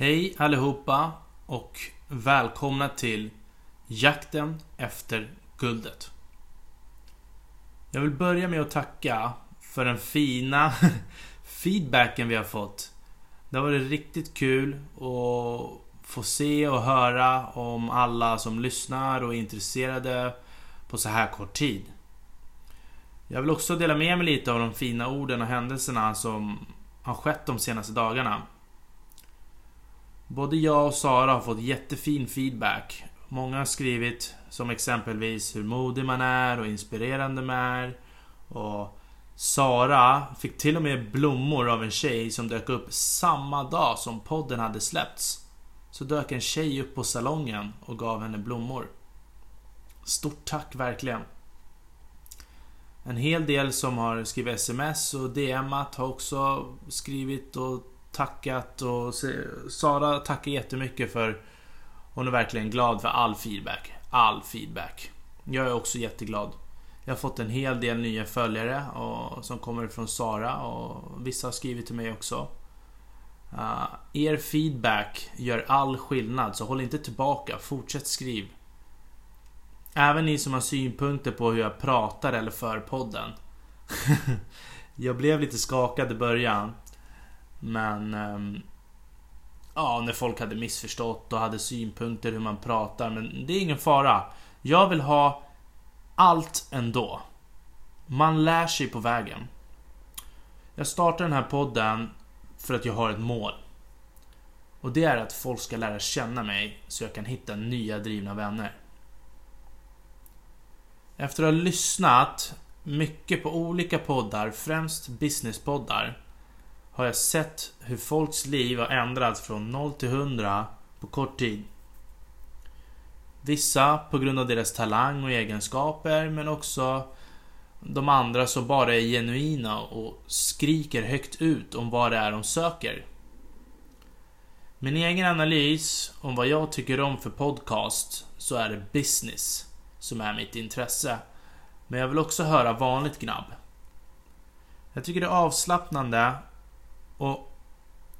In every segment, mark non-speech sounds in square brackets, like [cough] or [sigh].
Hej allihopa och välkomna till Jakten efter guldet. Jag vill börja med att tacka för den fina [laughs] feedbacken vi har fått. Det har varit riktigt kul att få se och höra om alla som lyssnar och är intresserade på så här kort tid. Jag vill också dela med mig lite av de fina orden och händelserna som har skett de senaste dagarna. Både jag och Sara har fått jättefin feedback. Många har skrivit som exempelvis hur modig man är och inspirerande man är. Och Sara fick till och med blommor av en tjej som dök upp samma dag som podden hade släppts. Så dök en tjej upp på salongen och gav henne blommor. Stort tack verkligen. En hel del som har skrivit sms och DMat har också skrivit och tackat och Sara tackar jättemycket för hon är verkligen glad för all feedback. All feedback. Jag är också jätteglad. Jag har fått en hel del nya följare och, som kommer från Sara och vissa har skrivit till mig också. Uh, er feedback gör all skillnad så håll inte tillbaka. Fortsätt skriv. Även ni som har synpunkter på hur jag pratar eller för podden. [laughs] jag blev lite skakad i början. Men... Ehm, ja, när folk hade missförstått och hade synpunkter hur man pratar. Men det är ingen fara. Jag vill ha allt ändå. Man lär sig på vägen. Jag startar den här podden för att jag har ett mål. Och det är att folk ska lära känna mig så jag kan hitta nya drivna vänner. Efter att ha lyssnat mycket på olika poddar, främst businesspoddar, har jag sett hur folks liv har ändrats från 0 till 100 på kort tid. Vissa på grund av deras talang och egenskaper men också de andra som bara är genuina och skriker högt ut om vad det är de söker. Min egen analys om vad jag tycker om för podcast så är det business som är mitt intresse. Men jag vill också höra vanligt gnabb. Jag tycker det är avslappnande och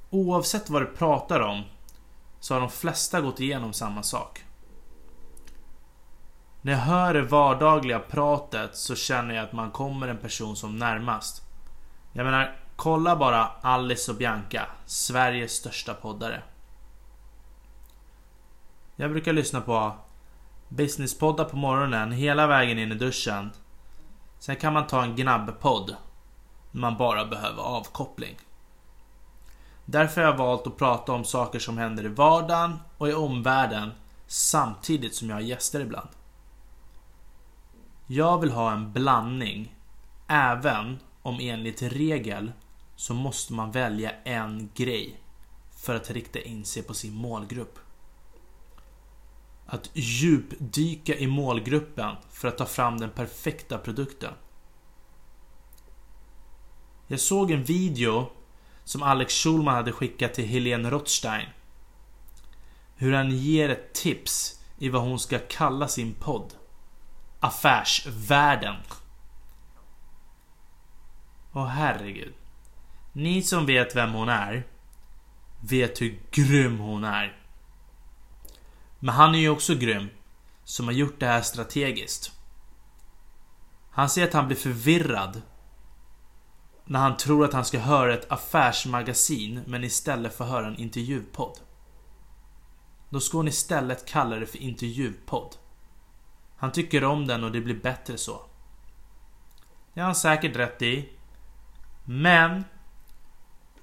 oavsett vad du pratar om så har de flesta gått igenom samma sak. När jag hör det vardagliga pratet så känner jag att man kommer en person som närmast. Jag menar, kolla bara Alice och Bianca, Sveriges största poddare. Jag brukar lyssna på businesspoddar på morgonen hela vägen in i duschen. Sen kan man ta en gnabbpodd. När man bara behöver avkoppling. Därför har jag valt att prata om saker som händer i vardagen och i omvärlden samtidigt som jag har gäster ibland. Jag vill ha en blandning. Även om enligt regel så måste man välja en grej för att rikta in sig på sin målgrupp. Att djupdyka i målgruppen för att ta fram den perfekta produkten. Jag såg en video som Alex Schulman hade skickat till Helene Rothstein. Hur han ger ett tips i vad hon ska kalla sin podd. Affärsvärlden. Åh herregud. Ni som vet vem hon är vet hur grym hon är. Men han är ju också grym som har gjort det här strategiskt. Han säger att han blir förvirrad när han tror att han ska höra ett affärsmagasin men istället får höra en intervjupodd. Då ska hon istället kalla det för intervjupodd. Han tycker om den och det blir bättre så. Det har han säkert rätt i. Men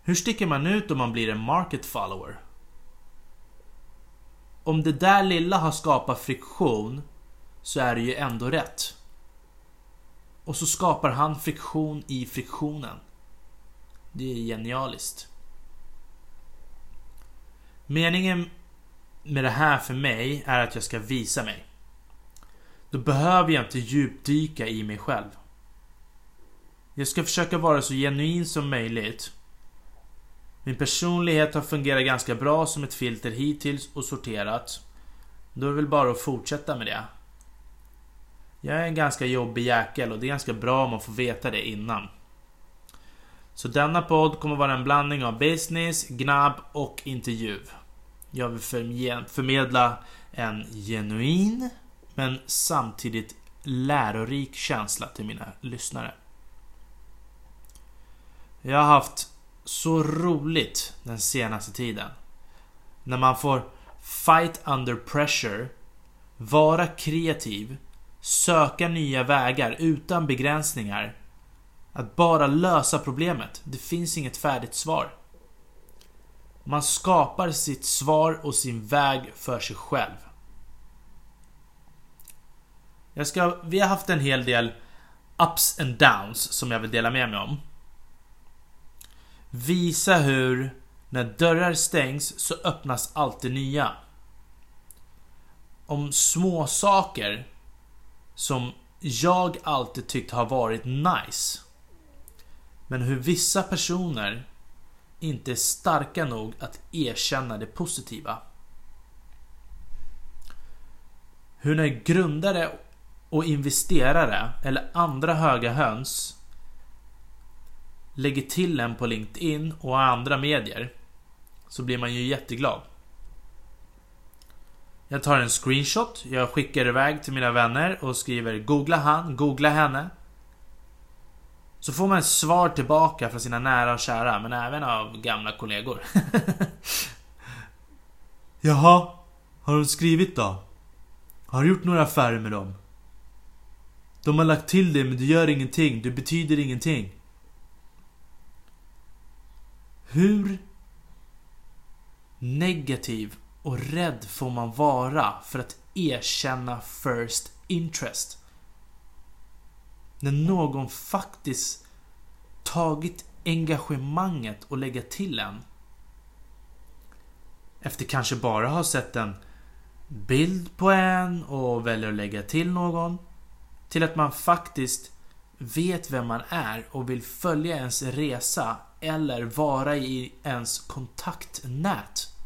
hur sticker man ut om man blir en market follower? Om det där lilla har skapat friktion så är det ju ändå rätt. Och så skapar han friktion i friktionen. Det är genialiskt. Meningen med det här för mig är att jag ska visa mig. Då behöver jag inte djupdyka i mig själv. Jag ska försöka vara så genuin som möjligt. Min personlighet har fungerat ganska bra som ett filter hittills och sorterat. Då är det väl bara att fortsätta med det. Jag är en ganska jobbig jäkel och det är ganska bra om man får veta det innan. Så denna podd kommer vara en blandning av business, gnabb och intervju. Jag vill förmedla en genuin men samtidigt lärorik känsla till mina lyssnare. Jag har haft så roligt den senaste tiden. När man får fight under pressure, vara kreativ, söka nya vägar utan begränsningar. Att bara lösa problemet. Det finns inget färdigt svar. Man skapar sitt svar och sin väg för sig själv. Jag ska, vi har haft en hel del ups and downs som jag vill dela med mig om. Visa hur när dörrar stängs så öppnas alltid nya. Om små saker som jag alltid tyckt har varit nice. Men hur vissa personer inte är starka nog att erkänna det positiva. Hur när grundare och investerare eller andra höga höns lägger till en på LinkedIn och andra medier så blir man ju jätteglad. Jag tar en screenshot, jag skickar iväg till mina vänner och skriver Googla han, googla henne. Så får man ett svar tillbaka från sina nära och kära, men även av gamla kollegor. [laughs] Jaha, har de skrivit då? Har du gjort några affärer med dem? De har lagt till dig men du gör ingenting, du betyder ingenting. Hur negativ och rädd får man vara för att erkänna first interest? När någon faktiskt tagit engagemanget och lägga till en. Efter kanske bara ha sett en bild på en och väljer att lägga till någon. Till att man faktiskt vet vem man är och vill följa ens resa eller vara i ens kontaktnät.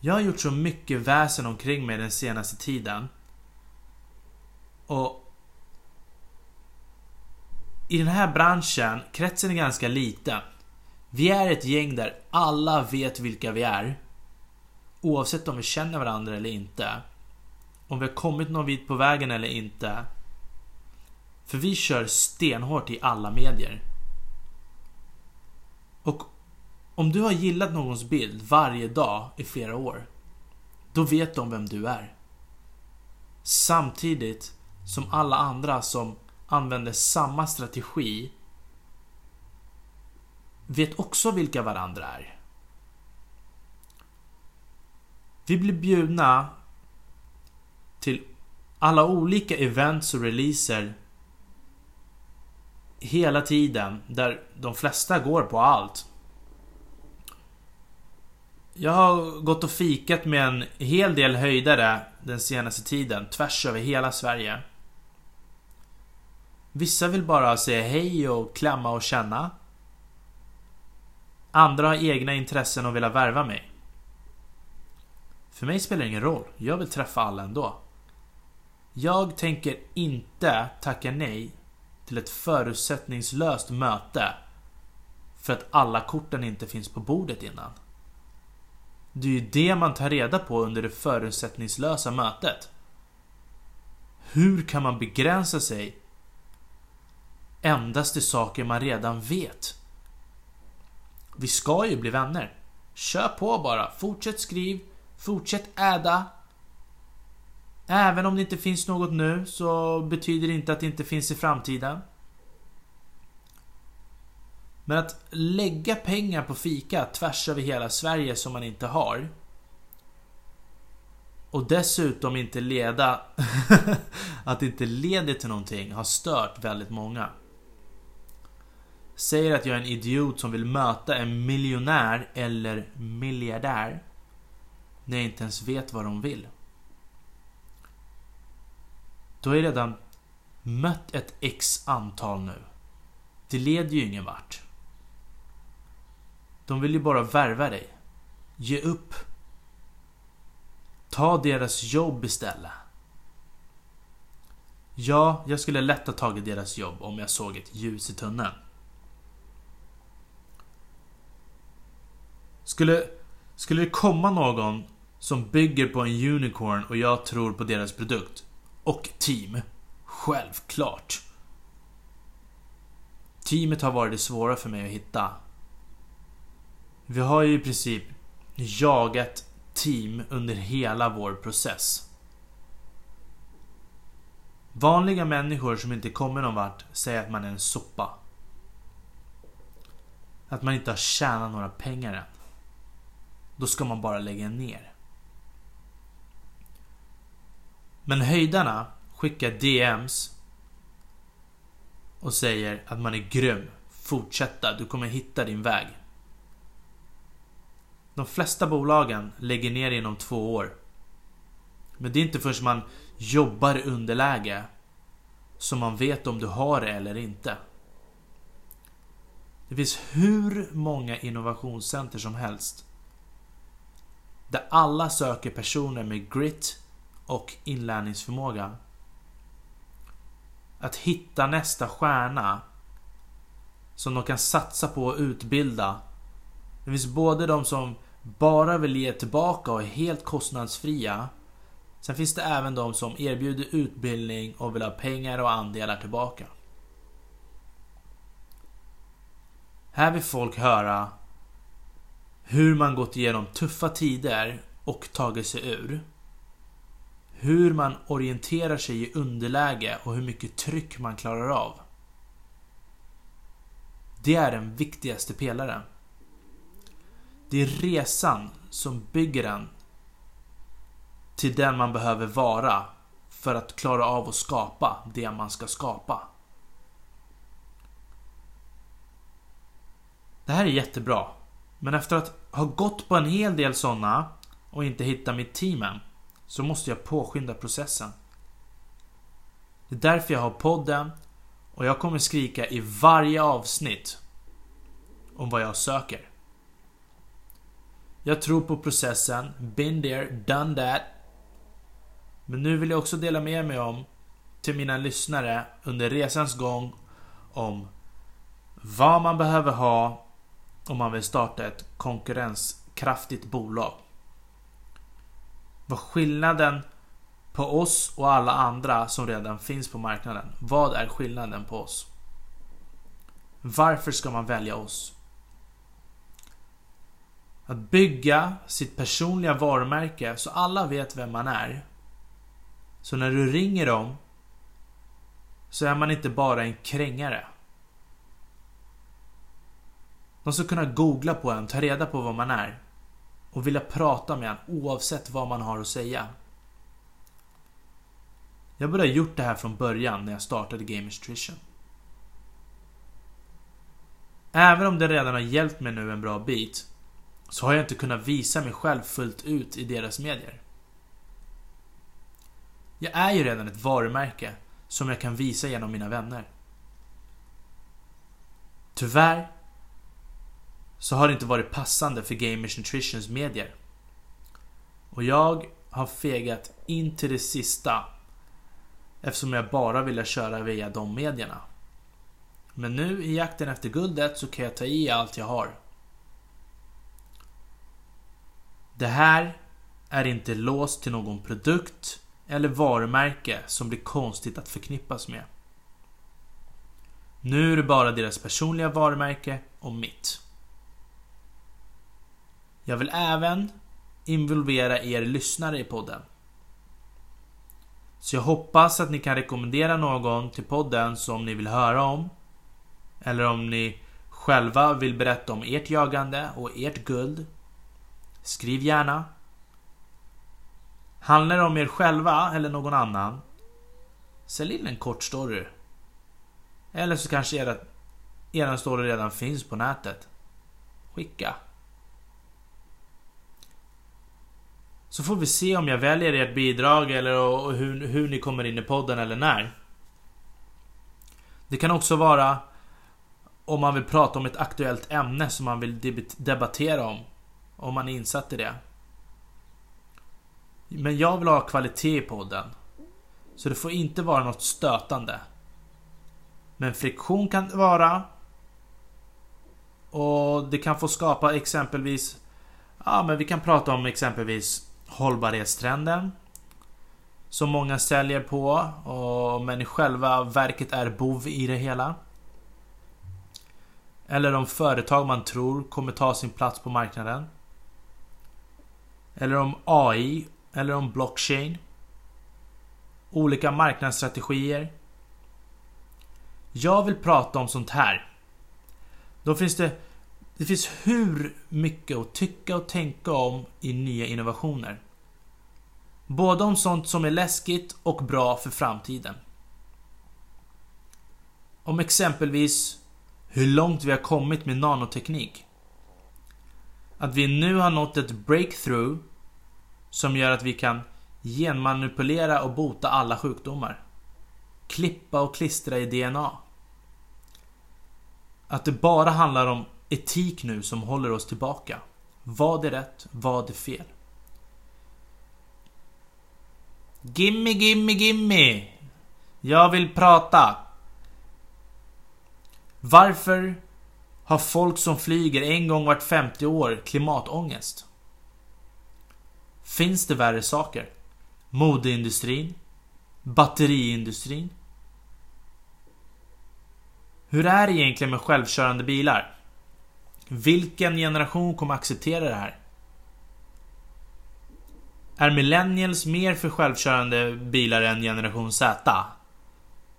Jag har gjort så mycket väsen omkring mig den senaste tiden. Och i den här branschen, kretsen är ganska liten. Vi är ett gäng där alla vet vilka vi är. Oavsett om vi känner varandra eller inte. Om vi har kommit någon bit på vägen eller inte. För vi kör stenhårt i alla medier. Och om du har gillat någons bild varje dag i flera år. Då vet de vem du är. Samtidigt som alla andra som använder samma strategi vet också vilka varandra är. Vi blir bjudna till alla olika events och releaser hela tiden där de flesta går på allt. Jag har gått och fikat med en hel del höjdare den senaste tiden, tvärs över hela Sverige. Vissa vill bara säga hej och klämma och känna. Andra har egna intressen och vill värva mig. För mig spelar det ingen roll, jag vill träffa alla ändå. Jag tänker inte tacka nej till ett förutsättningslöst möte för att alla korten inte finns på bordet innan. Det är ju det man tar reda på under det förutsättningslösa mötet. Hur kan man begränsa sig endast till saker man redan vet? Vi ska ju bli vänner. Kör på bara. Fortsätt skriv. Fortsätt äda. Även om det inte finns något nu så betyder det inte att det inte finns i framtiden. Men att lägga pengar på fika tvärs över hela Sverige som man inte har. Och dessutom inte leda... [laughs] att det inte leder till någonting har stört väldigt många. Säger att jag är en idiot som vill möta en miljonär eller miljardär. När jag inte ens vet vad de vill. Du har ju redan mött ett X antal nu. Det leder ju ingen vart. De vill ju bara värva dig. Ge upp. Ta deras jobb istället. Ja, jag skulle lätt ha tagit deras jobb om jag såg ett ljus i tunneln. Skulle, skulle det komma någon som bygger på en unicorn och jag tror på deras produkt och team. Självklart. Teamet har varit det svåra för mig att hitta. Vi har ju i princip jagat team under hela vår process. Vanliga människor som inte kommer någon vart säger att man är en soppa. Att man inte har tjänat några pengar än. Då ska man bara lägga ner. Men höjdarna skickar DMs och säger att man är grym. Fortsätta, du kommer hitta din väg. De flesta bolagen lägger ner inom två år. Men det är inte förrän man jobbar i underläge som man vet om du har det eller inte. Det finns hur många innovationscenter som helst. Där alla söker personer med grit och inlärningsförmåga. Att hitta nästa stjärna som de kan satsa på och utbilda. Det finns både de som bara vill ge tillbaka och är helt kostnadsfria. Sen finns det även de som erbjuder utbildning och vill ha pengar och andelar tillbaka. Här vill folk höra hur man gått igenom tuffa tider och tagit sig ur. Hur man orienterar sig i underläge och hur mycket tryck man klarar av. Det är den viktigaste pelaren. Det är resan som bygger en till den man behöver vara för att klara av att skapa det man ska skapa. Det här är jättebra. Men efter att ha gått på en hel del sådana och inte hitta mitt team än, så måste jag påskynda processen. Det är därför jag har podden och jag kommer skrika i varje avsnitt om vad jag söker. Jag tror på processen, been there, done that. Men nu vill jag också dela med mig om till mina lyssnare under resans gång om vad man behöver ha om man vill starta ett konkurrenskraftigt bolag. Vad skillnaden på oss och alla andra som redan finns på marknaden. Vad är skillnaden på oss? Varför ska man välja oss? Att bygga sitt personliga varumärke så alla vet vem man är. Så när du ringer dem så är man inte bara en krängare. De ska kunna googla på en, ta reda på vad man är och vilja prata med en oavsett vad man har att säga. Jag borde ha gjort det här från början när jag startade Gamers Nutrition. Även om det redan har hjälpt mig nu en bra bit så har jag inte kunnat visa mig själv fullt ut i deras medier. Jag är ju redan ett varumärke som jag kan visa genom mina vänner. Tyvärr så har det inte varit passande för Gamers Nutritions medier. Och jag har fegat in till det sista eftersom jag bara ville köra via de medierna. Men nu i jakten efter guldet så kan jag ta i allt jag har. Det här är inte låst till någon produkt eller varumärke som blir konstigt att förknippas med. Nu är det bara deras personliga varumärke och mitt. Jag vill även involvera er lyssnare i podden. Så jag hoppas att ni kan rekommendera någon till podden som ni vill höra om. Eller om ni själva vill berätta om ert jagande och ert guld. Skriv gärna. Handlar det om er själva eller någon annan? Sälj in en kort story. Eller så kanske era, er story redan finns på nätet. Skicka. Så får vi se om jag väljer ert bidrag eller hur, hur ni kommer in i podden eller när. Det kan också vara om man vill prata om ett aktuellt ämne som man vill debattera om. Om man är insatt i det. Men jag vill ha kvalitet i podden. Så det får inte vara något stötande. Men friktion kan det vara. Och det kan få skapa exempelvis Ja, men vi kan prata om exempelvis hållbarhetstrenden. Som många säljer på, och, men i själva verket är bov i det hela. Eller om företag man tror kommer ta sin plats på marknaden. Eller om AI, eller om blockchain. Olika marknadsstrategier. Jag vill prata om sånt här. Då finns det... Det finns hur mycket att tycka och tänka om i nya innovationer. Både om sånt som är läskigt och bra för framtiden. Om exempelvis hur långt vi har kommit med nanoteknik. Att vi nu har nått ett breakthrough som gör att vi kan genmanipulera och bota alla sjukdomar. Klippa och klistra i DNA. Att det bara handlar om etik nu som håller oss tillbaka. Vad är rätt? Vad är fel? Gimme, gimme, gimme! Jag vill prata. Varför har folk som flyger en gång vart 50 år klimatångest? Finns det värre saker? Modeindustrin? Batteriindustrin? Hur är det egentligen med självkörande bilar? Vilken generation kommer acceptera det här? Är millennials mer för självkörande bilar än generation Z?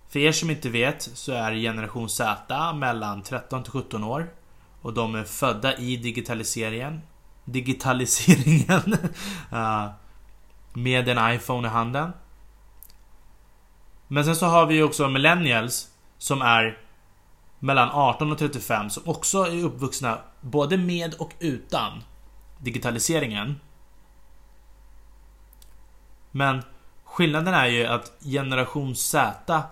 För er som inte vet så är generation Z mellan 13 till 17 år. Och de är födda i digitaliseringen. Digitaliseringen. [laughs] Eh, med en iPhone i handen. Men sen så har vi också millennials som är mellan 18 och 35 som också är uppvuxna både med och utan digitaliseringen. Men skillnaden är ju att generation Z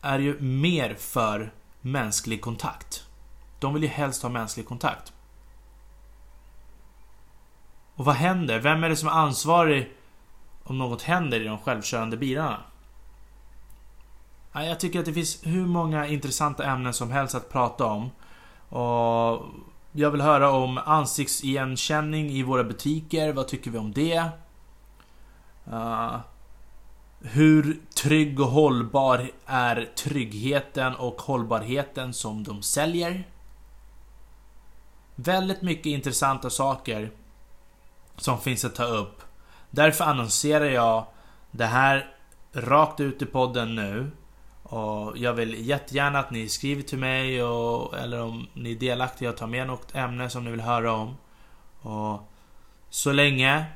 är ju mer för mänsklig kontakt. De vill ju helst ha mänsklig kontakt. Och vad händer? Vem är det som är ansvarig om något händer i de självkörande bilarna? Jag tycker att det finns hur många intressanta ämnen som helst att prata om. Och jag vill höra om ansiktsigenkänning i våra butiker. Vad tycker vi om det? Uh, hur trygg och hållbar är tryggheten och hållbarheten som de säljer? Väldigt mycket intressanta saker som finns att ta upp. Därför annonserar jag det här rakt ut i podden nu. Och jag vill jättegärna att ni skriver till mig och, eller om ni är delaktiga och tar med något ämne som ni vill höra om. Och så länge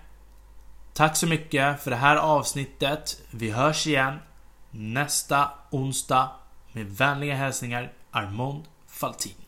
Tack så mycket för det här avsnittet. Vi hörs igen nästa onsdag med vänliga hälsningar Armond Faltin.